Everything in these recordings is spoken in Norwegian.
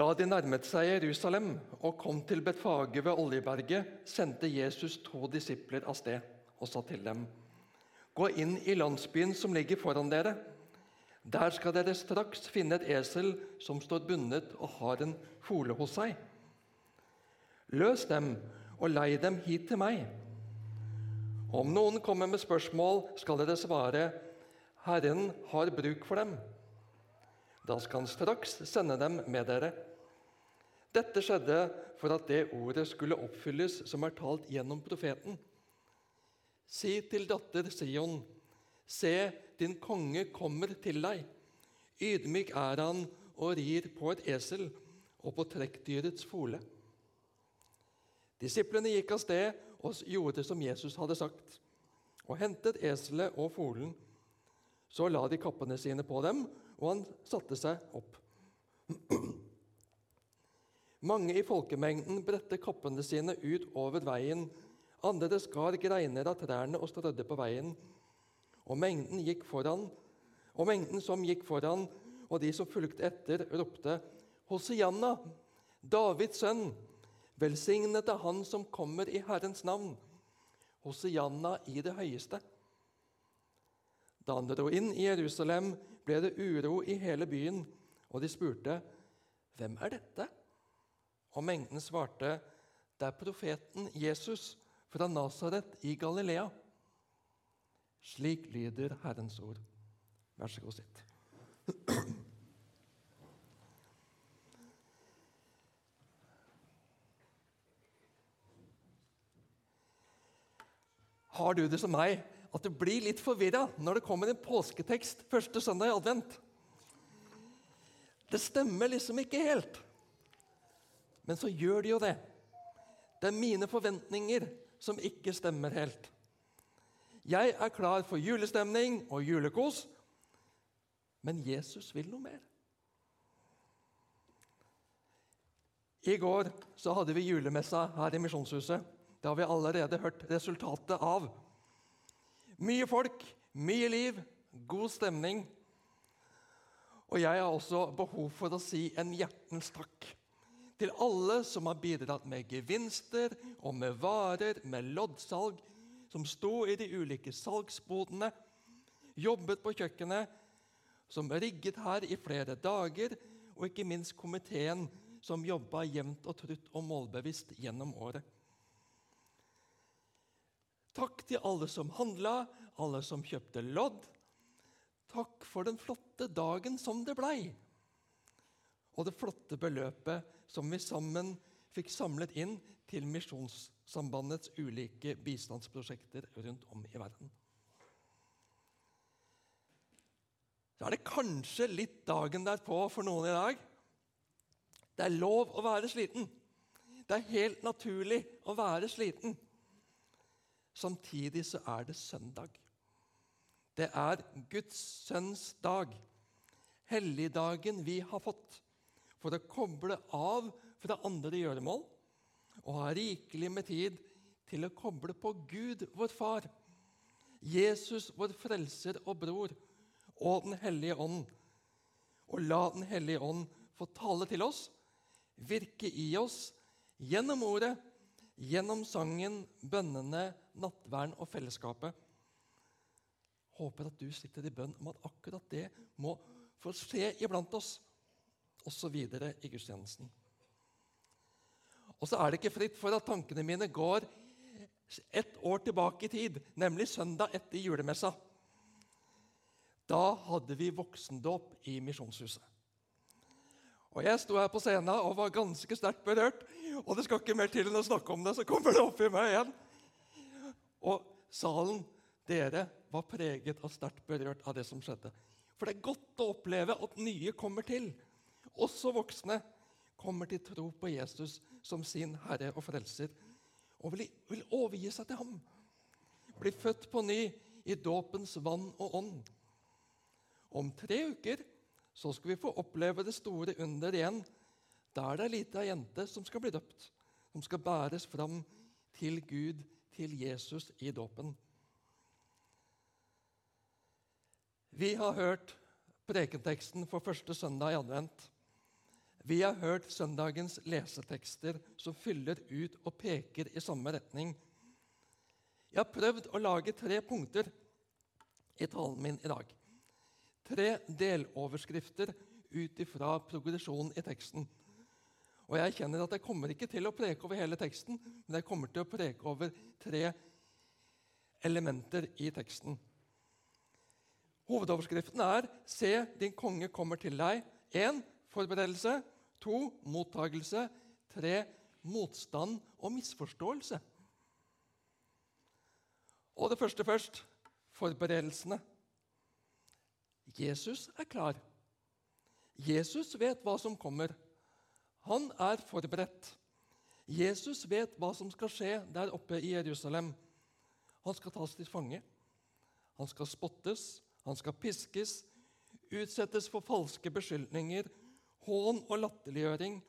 Da de nærmet seg Jerusalem og kom til Betfage ved Oljeberget, sendte Jesus to disipler av sted og sa til dem.: Gå inn i landsbyen som ligger foran dere. Der skal dere straks finne et esel som står bundet og har en fole hos seg. Løs dem og lei dem hit til meg. Om noen kommer med spørsmål, skal dere svare, Herren har bruk for dem. Da skal han straks sende dem med dere. Dette skjedde for at det ordet skulle oppfylles som er talt gjennom profeten. Si til datter Sion, se, din konge kommer til deg. Ydmyk er han og rir på et esel og på trekkdyrets fole. Disiplene gikk av sted og gjorde som Jesus hadde sagt, og hentet eselet og folen. Så la de kappene sine på dem, og han satte seg opp. Mange i folkemengden bredte kappene sine ut over veien. Andre skar greiner av trærne og strødde på veien. Og mengden, gikk foran, og mengden som gikk foran, og de som fulgte etter, ropte Hosianna, Davids sønn, velsignet er Han som kommer i Herrens navn. Hosianna i det høyeste. Da han dro inn i Jerusalem, ble det uro i hele byen, og de spurte, 'Hvem er dette?' Og mengden svarte, 'Det er profeten Jesus fra Nasaret i Galilea.' Slik lyder Herrens ord. Vær så god, sitt. Har du det som meg, at du blir litt forvirra når det kommer en påsketekst første søndag i advent? Det stemmer liksom ikke helt. Men så gjør de jo det. Det er mine forventninger som ikke stemmer helt. Jeg er klar for julestemning og julekos, men Jesus vil noe mer. I går så hadde vi julemessa her i Misjonshuset. Det har vi allerede hørt resultatet av. Mye folk, mye liv, god stemning. Og jeg har også behov for å si en hjertens takk til alle som har bidratt med gevinster og med varer, med loddsalg, som sto i de ulike salgsbodene, jobbet på kjøkkenet, som rigget her i flere dager, og ikke minst komiteen som jobba jevnt og trutt og målbevisst gjennom året. Takk til alle som handla, alle som kjøpte lodd. Takk for den flotte dagen som det blei, og det flotte beløpet som vi sammen fikk samlet inn til Misjonssambandets ulike bistandsprosjekter rundt om i verden. Så er det kanskje litt dagen derpå for noen i dag. Det er lov å være sliten. Det er helt naturlig å være sliten. Samtidig så er det søndag. Det er Guds sønns dag, helligdagen vi har fått for å koble av fra andre gjøremål og ha rikelig med tid til å koble på Gud, vår Far, Jesus, vår Frelser og Bror, og Den hellige ånd. Og la Den hellige ånd få tale til oss, virke i oss gjennom ordet, gjennom sangen, bønnene, nattverden og fellesskapet. Håper at du sitter i bønn om at akkurat det må få skje iblant oss osv. i gudstjenesten. Og så er det ikke fritt for at tankene mine går ett år tilbake i tid, nemlig søndag etter julemessa. Da hadde vi voksendåp i Misjonshuset. Og Jeg sto her på scenen og var ganske sterkt berørt. Og det skal ikke mer til enn å snakke om det, så kommer det opp i meg igjen. Og salen, dere, var preget og sterkt berørt av det som skjedde. For det er godt å oppleve at nye kommer til også voksne, kommer til tro på Jesus som sin Herre og Frelser og vil, vil overgi seg til ham. Bli født på ny i dåpens vann og ånd. Om tre uker så skal vi få oppleve det store under igjen. Da er det ei lita jente som skal bli døpt, som skal bæres fram til Gud, til Jesus, i dåpen. Vi har hørt prekenteksten for første søndag i advent. Vi har hørt søndagens lesetekster som fyller ut og peker i samme retning. Jeg har prøvd å lage tre punkter i talen min i dag. Tre deloverskrifter ut ifra progresjonen i teksten. Og jeg kjenner at jeg kommer ikke til å preke over hele teksten, men jeg kommer til å preke over tre elementer i teksten. Hovedoverskriften er 'Se, din konge kommer til deg'. 1. Forberedelse. 2. Mottagelse. 3. Motstand og misforståelse. Og det første først forberedelsene. Jesus er klar. Jesus vet hva som kommer. Han er forberedt. Jesus vet hva som skal skje der oppe i Jerusalem. Han skal tas til fange. Han skal spottes, han skal piskes, utsettes for falske beskyldninger, hån og latterliggjøring.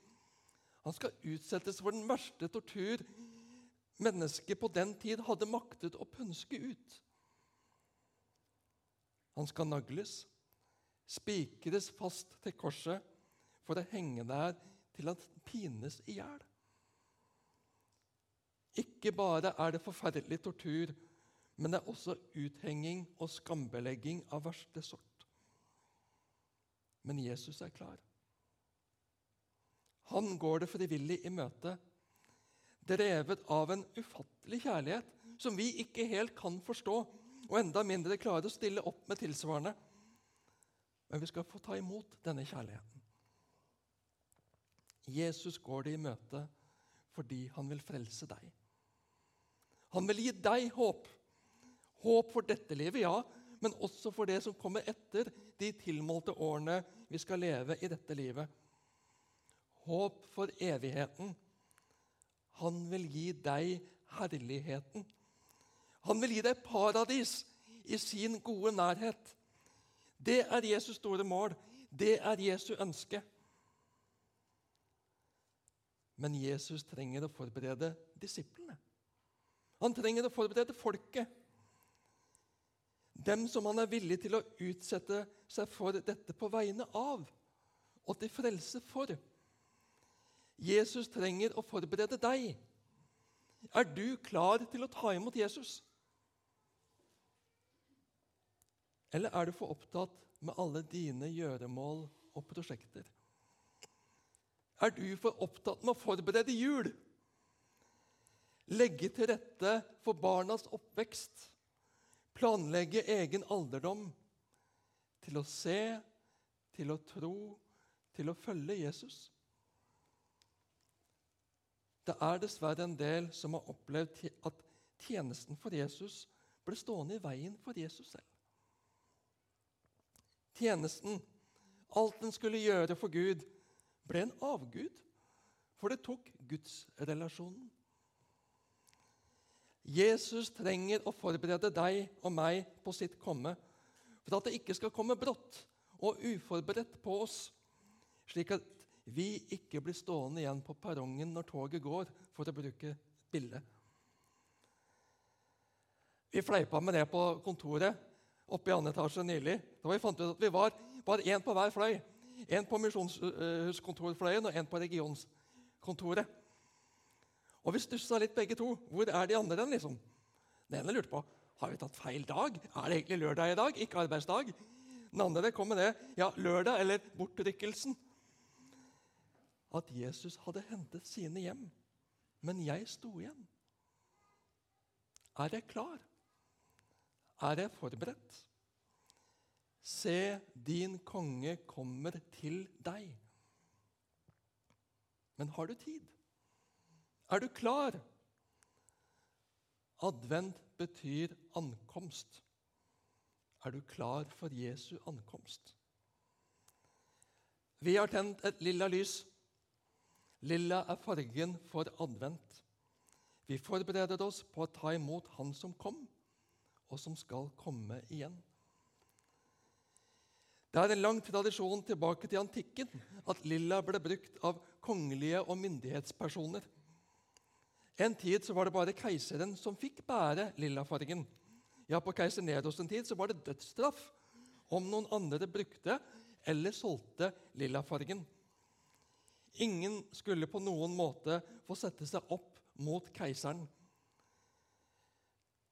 Han skal utsettes for den verste tortur mennesket på den tid hadde maktet å pønske ut. Han skal nagles, spikres fast til korset for å henge der til han pines i hjel. Ikke bare er det forferdelig tortur, men det er også uthenging og skambelegging av verste sort. Men Jesus er klar. Han går det frivillig i møte, drevet av en ufattelig kjærlighet som vi ikke helt kan forstå, og enda mindre klarer å stille opp med tilsvarende. Men vi skal få ta imot denne kjærligheten. Jesus går det i møte fordi han vil frelse deg. Han vil gi deg håp. Håp for dette livet, ja, men også for det som kommer etter de tilmålte årene vi skal leve i dette livet. Håp for evigheten. Han vil gi deg herligheten. Han vil gi deg paradis i sin gode nærhet. Det er Jesus store mål. Det er Jesu ønske. Men Jesus trenger å forberede disiplene. Han trenger å forberede folket. Dem som han er villig til å utsette seg for dette på vegne av og til frelse for. Jesus trenger å forberede deg. Er du klar til å ta imot Jesus? Eller er du for opptatt med alle dine gjøremål og prosjekter? er du for opptatt med å forberede jul. Legge til rette for barnas oppvekst. Planlegge egen alderdom. Til å se, til å tro, til å følge Jesus. Det er dessverre en del som har opplevd at tjenesten for Jesus ble stående i veien for Jesus selv. Tjenesten, alt den skulle gjøre for Gud, ble en avgud, for det tok gudsrelasjonen. Jesus trenger å forberede deg og meg på sitt komme, for at det ikke skal komme brått og uforberedt på oss, slik at vi ikke blir stående igjen på perrongen når toget går, for å bruke bildet. Vi fleipa med det på kontoret oppe i andre etasje nylig. Da vi fant ut at vi var bare én på hver fløy. En på misjonshuskontorfløyen og en på regionskontoret. Og vi stussa litt begge to. Hvor er de andre? liksom? Den ene lurte på har vi tatt feil dag. Er det egentlig lørdag i dag, ikke arbeidsdag? Den andre kom med det. Ja, lørdag eller bortrykkelsen. At Jesus hadde hentet sine hjem, men jeg sto igjen. Er jeg klar? Er jeg forberedt? Se, din konge kommer til deg. Men har du tid? Er du klar? Advent betyr ankomst. Er du klar for Jesu ankomst? Vi har tent et lilla lys. Lilla er fargen for advent. Vi forbereder oss på å ta imot Han som kom, og som skal komme igjen. Det er en lang tradisjon tilbake til antikken at lilla ble brukt av kongelige og myndighetspersoner. En tid så var det bare keiseren som fikk bære lillafargen. Ja, På keiser Neros tid så var det dødsstraff om noen andre brukte eller solgte lillafargen. Ingen skulle på noen måte få sette seg opp mot keiseren.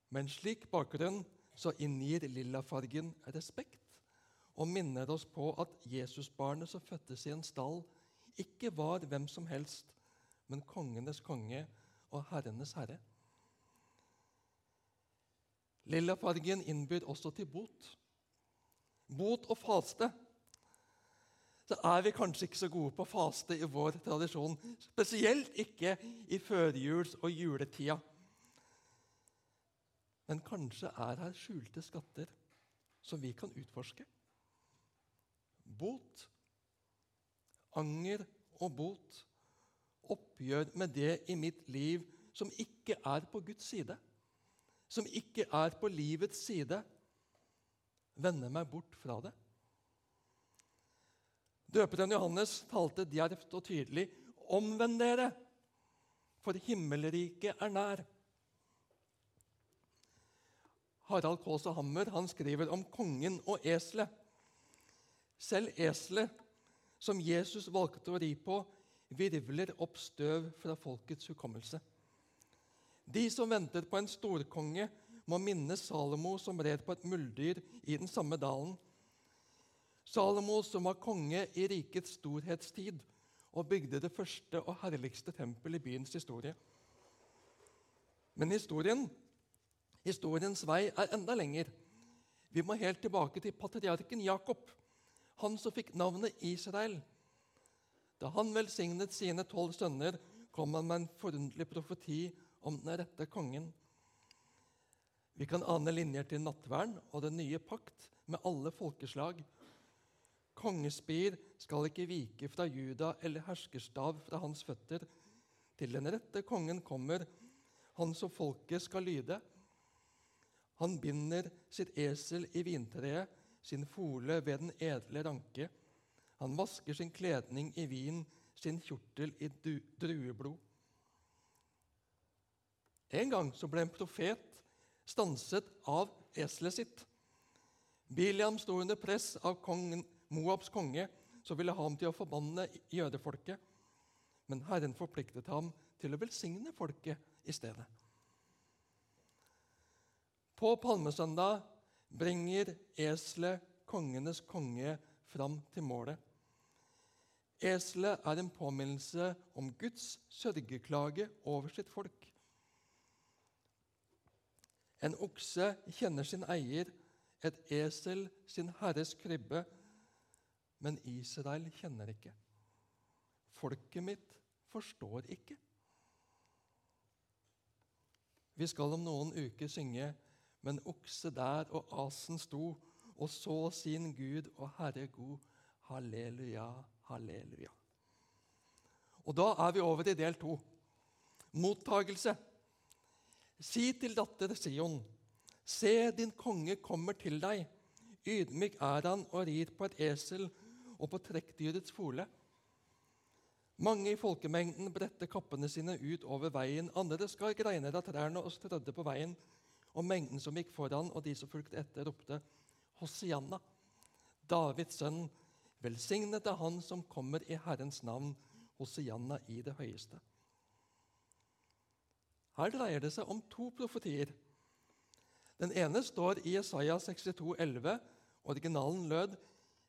Med en slik bakgrunn så inngir lillafargen respekt og minner oss på at Jesusbarnet som fødtes i en stall, ikke var hvem som helst, men kongenes konge og herrenes herre. Lillafargen innbyr også til bot. Bot og faste. Så er vi kanskje ikke så gode på å faste i vår tradisjon. Spesielt ikke i førjuls- og juletida. Men kanskje er her skjulte skatter som vi kan utforske. Bot, anger og bot. Oppgjør med det i mitt liv som ikke er på Guds side, som ikke er på livets side. Vende meg bort fra det. Døperen Johannes talte djervt og tydelig omvend dere, for himmelriket er nær. Harald Kaasa Hammer han skriver om kongen og eselet. Selv eselet som Jesus valgte å ri på, virvler opp støv fra folkets hukommelse. De som venter på en storkonge, må minne Salomo som red på et muldyr i den samme dalen. Salomo som var konge i rikets storhetstid og bygde det første og herligste tempel i byens historie. Men historien, historiens vei er enda lenger. Vi må helt tilbake til patriarken Jakob, han som fikk navnet Israel. Da han velsignet sine tolv sønner, kom han med en forunderlig profeti om den rette kongen. Vi kan ane linjer til nattvern og den nye pakt med alle folkeslag. Kongespir skal ikke vike fra Juda eller herskerstav fra hans føtter. Til den rette kongen kommer, han som folket skal lyde. Han binder sitt esel i vintreet, sin fole ved den edle ranke. Han vasker sin kledning i vin, sin kjortel i drueblod. En gang så ble en profet stanset av eselet sitt. Biliam sto under press av kongen, Moabs konge, så ville han til å forbanne jødefolket. Men Herren forpliktet ham til å velsigne folket i stedet. På palmesøndag bringer eselet kongenes konge fram til målet. Eselet er en påminnelse om Guds sørgeklage over sitt folk. En okse kjenner sin eier, et esel sin herres krybbe. Men Israel kjenner ikke. Folket mitt forstår ikke. Vi skal om noen uker synge 'Men okse der og asen sto' og så sin Gud og Herre god. Halleluja, halleluja. Og Da er vi over i del to. Mottagelse. Si til datter Sion, se din konge kommer til deg. Ydmyk er han og rir på et esel og på trekkdyrets fole. Mange i folkemengden bredte kappene sine ut over veien. Andre skar greiner av trærne og strødde på veien. Og mengden som gikk foran, og de som fulgte etter, ropte Hosianna, Davids sønn, velsignet er han som kommer i Herrens navn, Hosianna i det høyeste. Her dreier det seg om to profetier. Den ene står i Jesaja 62, 11. Originalen lød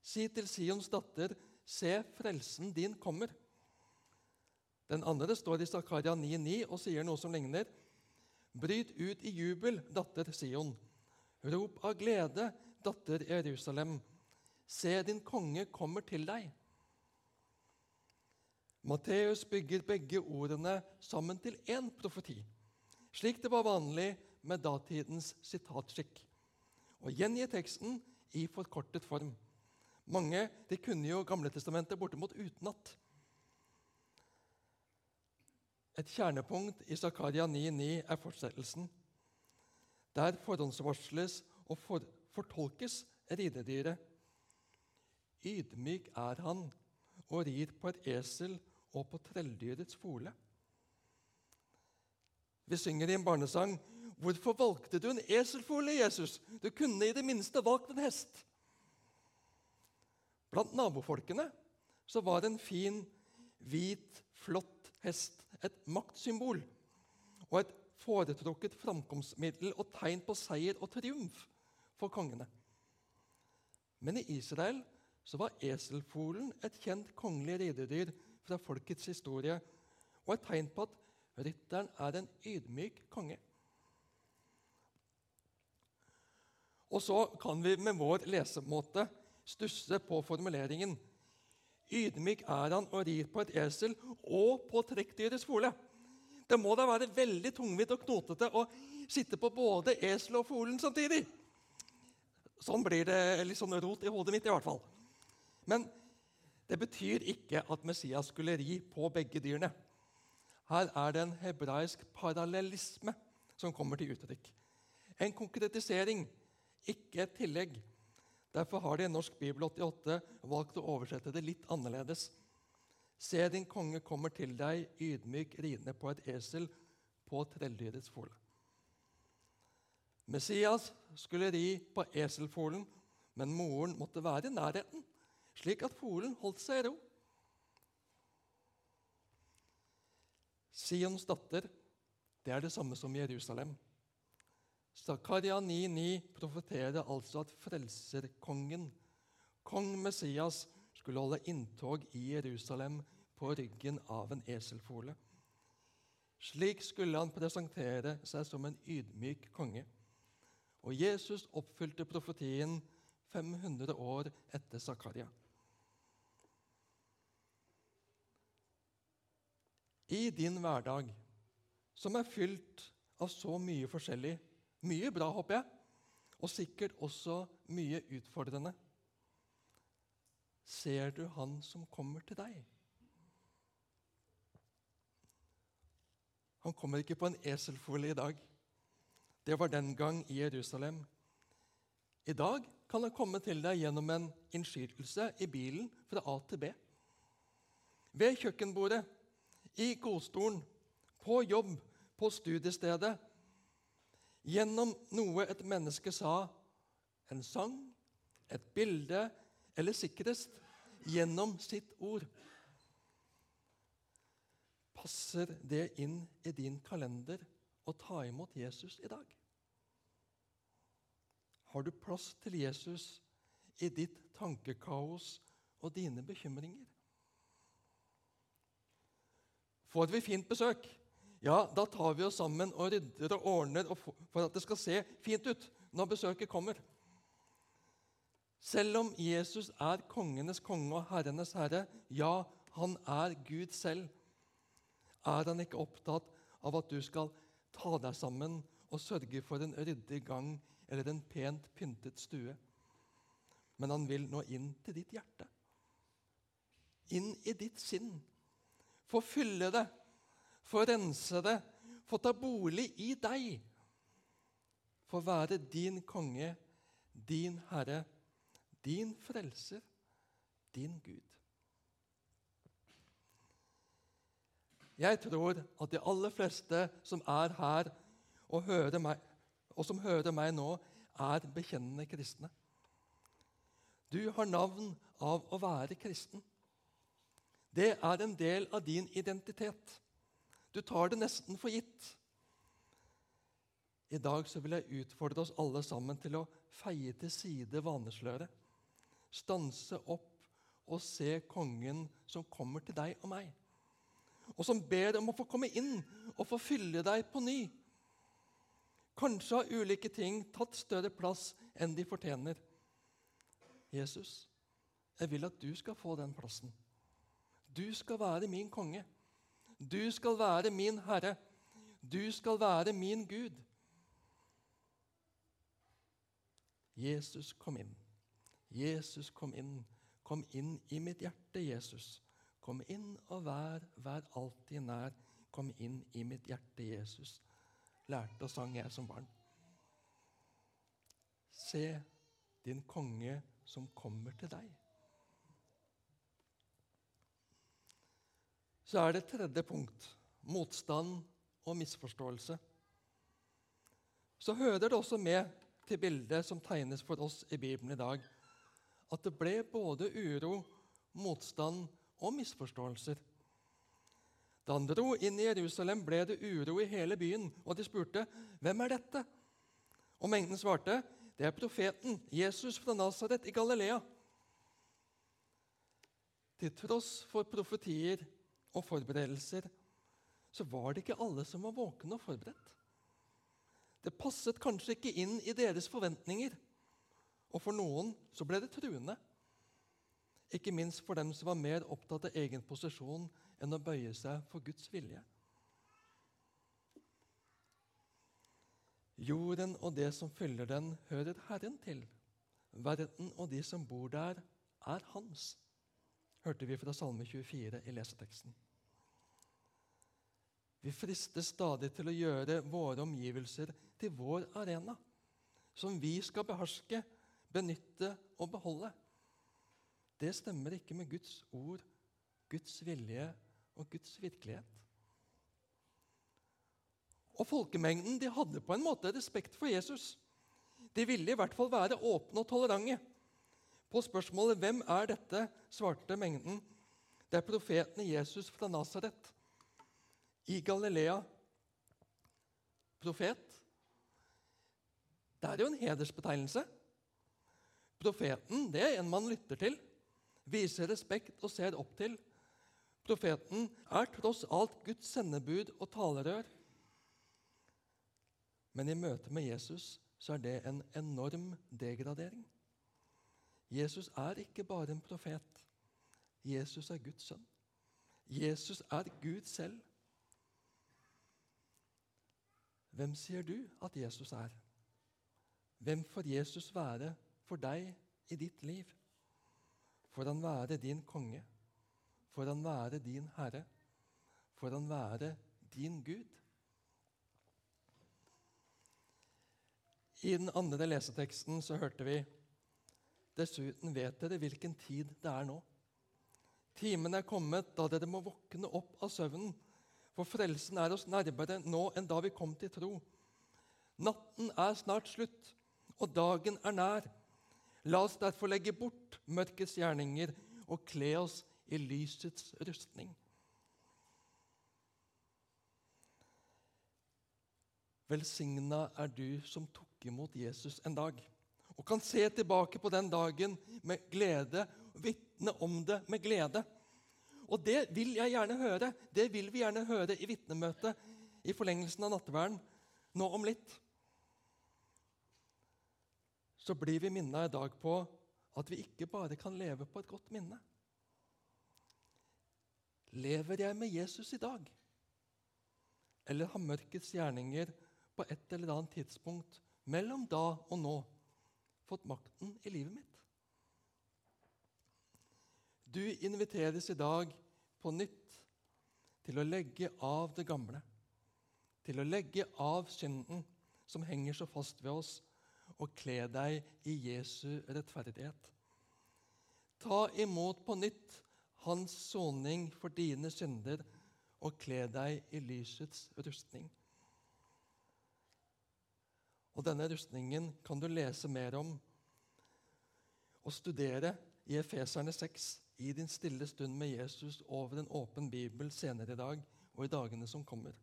Si til Sions datter, se, frelsen din kommer. Den andre står i Zakaria 9,9 og sier noe som ligner. Bryt ut i jubel, datter Sion. Rop av glede, datter Jerusalem. Se, din konge kommer til deg. Matteus bygger begge ordene sammen til én profeti slik det var vanlig med datidens sitatskikk, og gjengi teksten i forkortet form. Mange de kunne jo Gamletestamentet bortimot utenat. Et kjernepunkt i Zakaria 9,9 er fortsettelsen. Der forhåndsvarsles og for, fortolkes ridedyret. Ydmyk er han og rir på et esel og på trelldyrets fole. Vi synger i en barnesang 'Hvorfor valgte du en eselfole, Jesus? Du kunne i det minste valgt en hest.' Blant nabofolkene så var en fin hvit, flott hest, et maktsymbol og et foretrukket framkomstmiddel og tegn på seier og triumf for kongene. Men i Israel så var eselfolen et kjent kongelig ridedyr fra folkets historie og et tegn på at rytteren er en ydmyk konge. Og så kan vi med vår lesemåte stusse på formuleringen Ydmyk er han og rir på et esel og på trekkdyrets fole. Det må da være veldig tungvint og knotete å sitte på både esel og folen samtidig. Sånn blir det litt sånn rot i hodet mitt, i hvert fall. Men det betyr ikke at Messias skulle ri på begge dyrene. Her er det en hebraisk parallellisme som kommer til uttrykk. En konkretisering, ikke et tillegg. Derfor har de i Norsk bibel 88 valgt å oversette det litt annerledes. Se, din konge kommer til deg, ydmyk ridende på et esel på trelldyrets fole. Messias skulle ri på eselfolen, men moren måtte være i nærheten, slik at folen holdt seg i ro. Sions datter, det er det samme som Jerusalem. Zakaria 9,9 profeterer altså at frelserkongen, kong Messias, skulle holde inntog i Jerusalem på ryggen av en eselfole. Slik skulle han presentere seg som en ydmyk konge. Og Jesus oppfylte profetien 500 år etter Zakaria. I din hverdag, som er fylt av så mye forskjellig, mye bra, håper jeg, og sikkert også mye utfordrende. Ser du han som kommer til deg? Han kommer ikke på en eselfolie i dag. Det var den gang i Jerusalem. I dag kan han komme til deg gjennom en innskytelse i bilen fra A til B. Ved kjøkkenbordet, i godstolen, på jobb, på studiestedet, gjennom noe et menneske sa, en sang, et bilde eller sikrest gjennom sitt ord. Passer det inn i din kalender å ta imot Jesus i dag? Har du plass til Jesus i ditt tankekaos og dine bekymringer? Får vi fint besøk? Ja, da tar vi oss sammen og rydder og ordner for at det skal se fint ut når besøket kommer. Selv om Jesus er kongenes konge og herrenes herre, ja, han er Gud selv, er han ikke opptatt av at du skal ta deg sammen og sørge for en ryddig gang eller en pent pyntet stue. Men han vil nå inn til ditt hjerte, inn i ditt sinn, få fylle det få rense det, få ta bolig i deg. Få være din konge, din herre, din frelser, din Gud. Jeg tror at de aller fleste som er her og, meg, og som hører meg nå, er bekjennende kristne. Du har navn av å være kristen. Det er en del av din identitet. Du tar det nesten for gitt. I dag så vil jeg utfordre oss alle sammen til å feie til side vanesløret. Stanse opp og se kongen som kommer til deg og meg. Og som ber om å få komme inn og få fylle deg på ny. Kanskje har ulike ting tatt større plass enn de fortjener. Jesus, jeg vil at du skal få den plassen. Du skal være min konge. Du skal være min Herre. Du skal være min Gud. Jesus, kom inn. Jesus, kom inn. Kom inn i mitt hjerte, Jesus. Kom inn og vær, vær alltid nær. Kom inn i mitt hjerte, Jesus. Lærte og sang jeg som barn. Se din konge som kommer til deg. Så er det tredje punkt motstand og misforståelse. Så hører det også med til bildet som tegnes for oss i Bibelen i dag, at det ble både uro, motstand og misforståelser Da han dro inn i Jerusalem, ble det uro i hele byen, og de spurte, 'Hvem er dette?' Og mengden svarte, 'Det er profeten Jesus fra Nasaret i Galilea.' Til tross for profetier og forberedelser så var det ikke alle som var våkne og forberedt. Det passet kanskje ikke inn i deres forventninger, og for noen så ble det truende. Ikke minst for dem som var mer opptatt av egen posisjon enn å bøye seg for Guds vilje. Jorden og det som fyller den, hører Herren til. Verden og de som bor der, er hans, hørte vi fra Salme 24 i leseteksten. Vi fristes stadig til å gjøre våre omgivelser til vår arena, som vi skal beherske, benytte og beholde. Det stemmer ikke med Guds ord, Guds vilje og Guds virkelighet. Og Folkemengden de hadde på en måte respekt for Jesus. De ville i hvert fall være åpne og tolerante. På spørsmålet 'Hvem er dette?' svarte mengden. Det er profeten Jesus fra Nasaret i Galilea. Profet. Det er jo en hedersbetegnelse. Profeten det er en man lytter til, viser respekt og ser opp til. Profeten er tross alt Guds sendebud og talerør. Men i møte med Jesus så er det en enorm degradering. Jesus er ikke bare en profet. Jesus er Guds sønn. Jesus er Gud selv. Hvem sier du at Jesus er? Hvem får Jesus være for deg i ditt liv? Får han være din konge? Får han være din herre? Får han være din Gud? I den andre leseteksten så hørte vi Dessuten vet dere hvilken tid det er nå. Timen er kommet da dere må våkne opp av søvnen for frelsen er oss nærmere nå enn da vi kom til tro. Natten er snart slutt, og dagen er nær. La oss derfor legge bort mørkets gjerninger og kle oss i lysets rustning. Velsigna er du som tok imot Jesus en dag, og kan se tilbake på den dagen med glede, vitne om det med glede. Og det vil jeg gjerne høre. Det vil vi gjerne høre i vitnemøtet i forlengelsen av nattverden nå om litt. Så blir vi minna i dag på at vi ikke bare kan leve på et godt minne. Lever jeg med Jesus i dag? Eller har mørkets gjerninger på et eller annet tidspunkt mellom da og nå fått makten i livet mitt? Du inviteres i dag på nytt til å legge av det gamle, til å legge av synden som henger så fast ved oss, og kle deg i Jesu rettferdighet. Ta imot på nytt hans soning for dine synder og kle deg i lysets rustning. Og Denne rustningen kan du lese mer om og studere i Efeserne 6 i din stille stund med Jesus over en åpen bibel senere i dag og i dagene som kommer.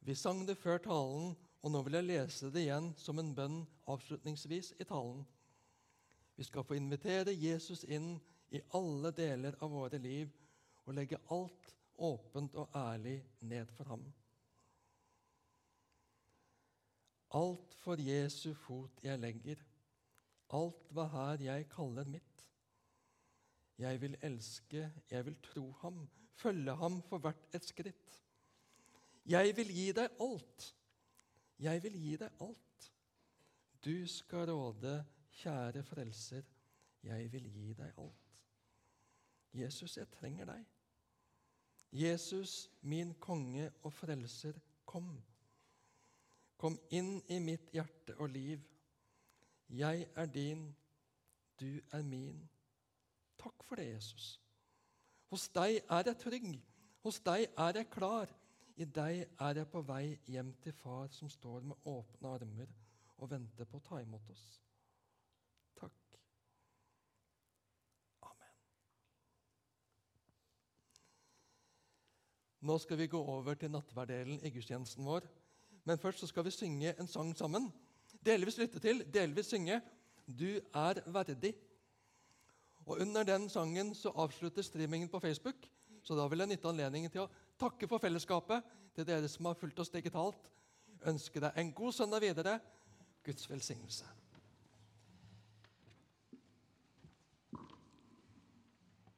Vi sang det før talen, og nå vil jeg lese det igjen som en bønn avslutningsvis i talen. Vi skal få invitere Jesus inn i alle deler av våre liv og legge alt åpent og ærlig ned for ham. Alt for Jesu fot jeg legger, alt hva her jeg kaller mitt. Jeg vil elske, jeg vil tro ham, følge ham for hvert et skritt. Jeg vil gi deg alt. Jeg vil gi deg alt. Du skal råde, kjære frelser, jeg vil gi deg alt. Jesus, jeg trenger deg. Jesus, min konge og frelser, kom. Kom inn i mitt hjerte og liv. Jeg er din, du er min. Takk for det, Jesus. Hos deg er jeg trygg. Hos deg er jeg klar. I deg er jeg på vei hjem til far, som står med åpne armer og venter på å ta imot oss. Takk. Amen. Nå skal vi gå over til nattverdelen i gudstjenesten vår. Men først så skal vi synge en sang sammen. Delvis lytte til, delvis synge 'Du er verdig'. Og Under den sangen så avslutter streamingen på Facebook. Så da vil jeg nytte anledningen til å takke for fellesskapet til dere som har fulgt oss digitalt. Ønske deg en god søndag videre. Guds velsignelse.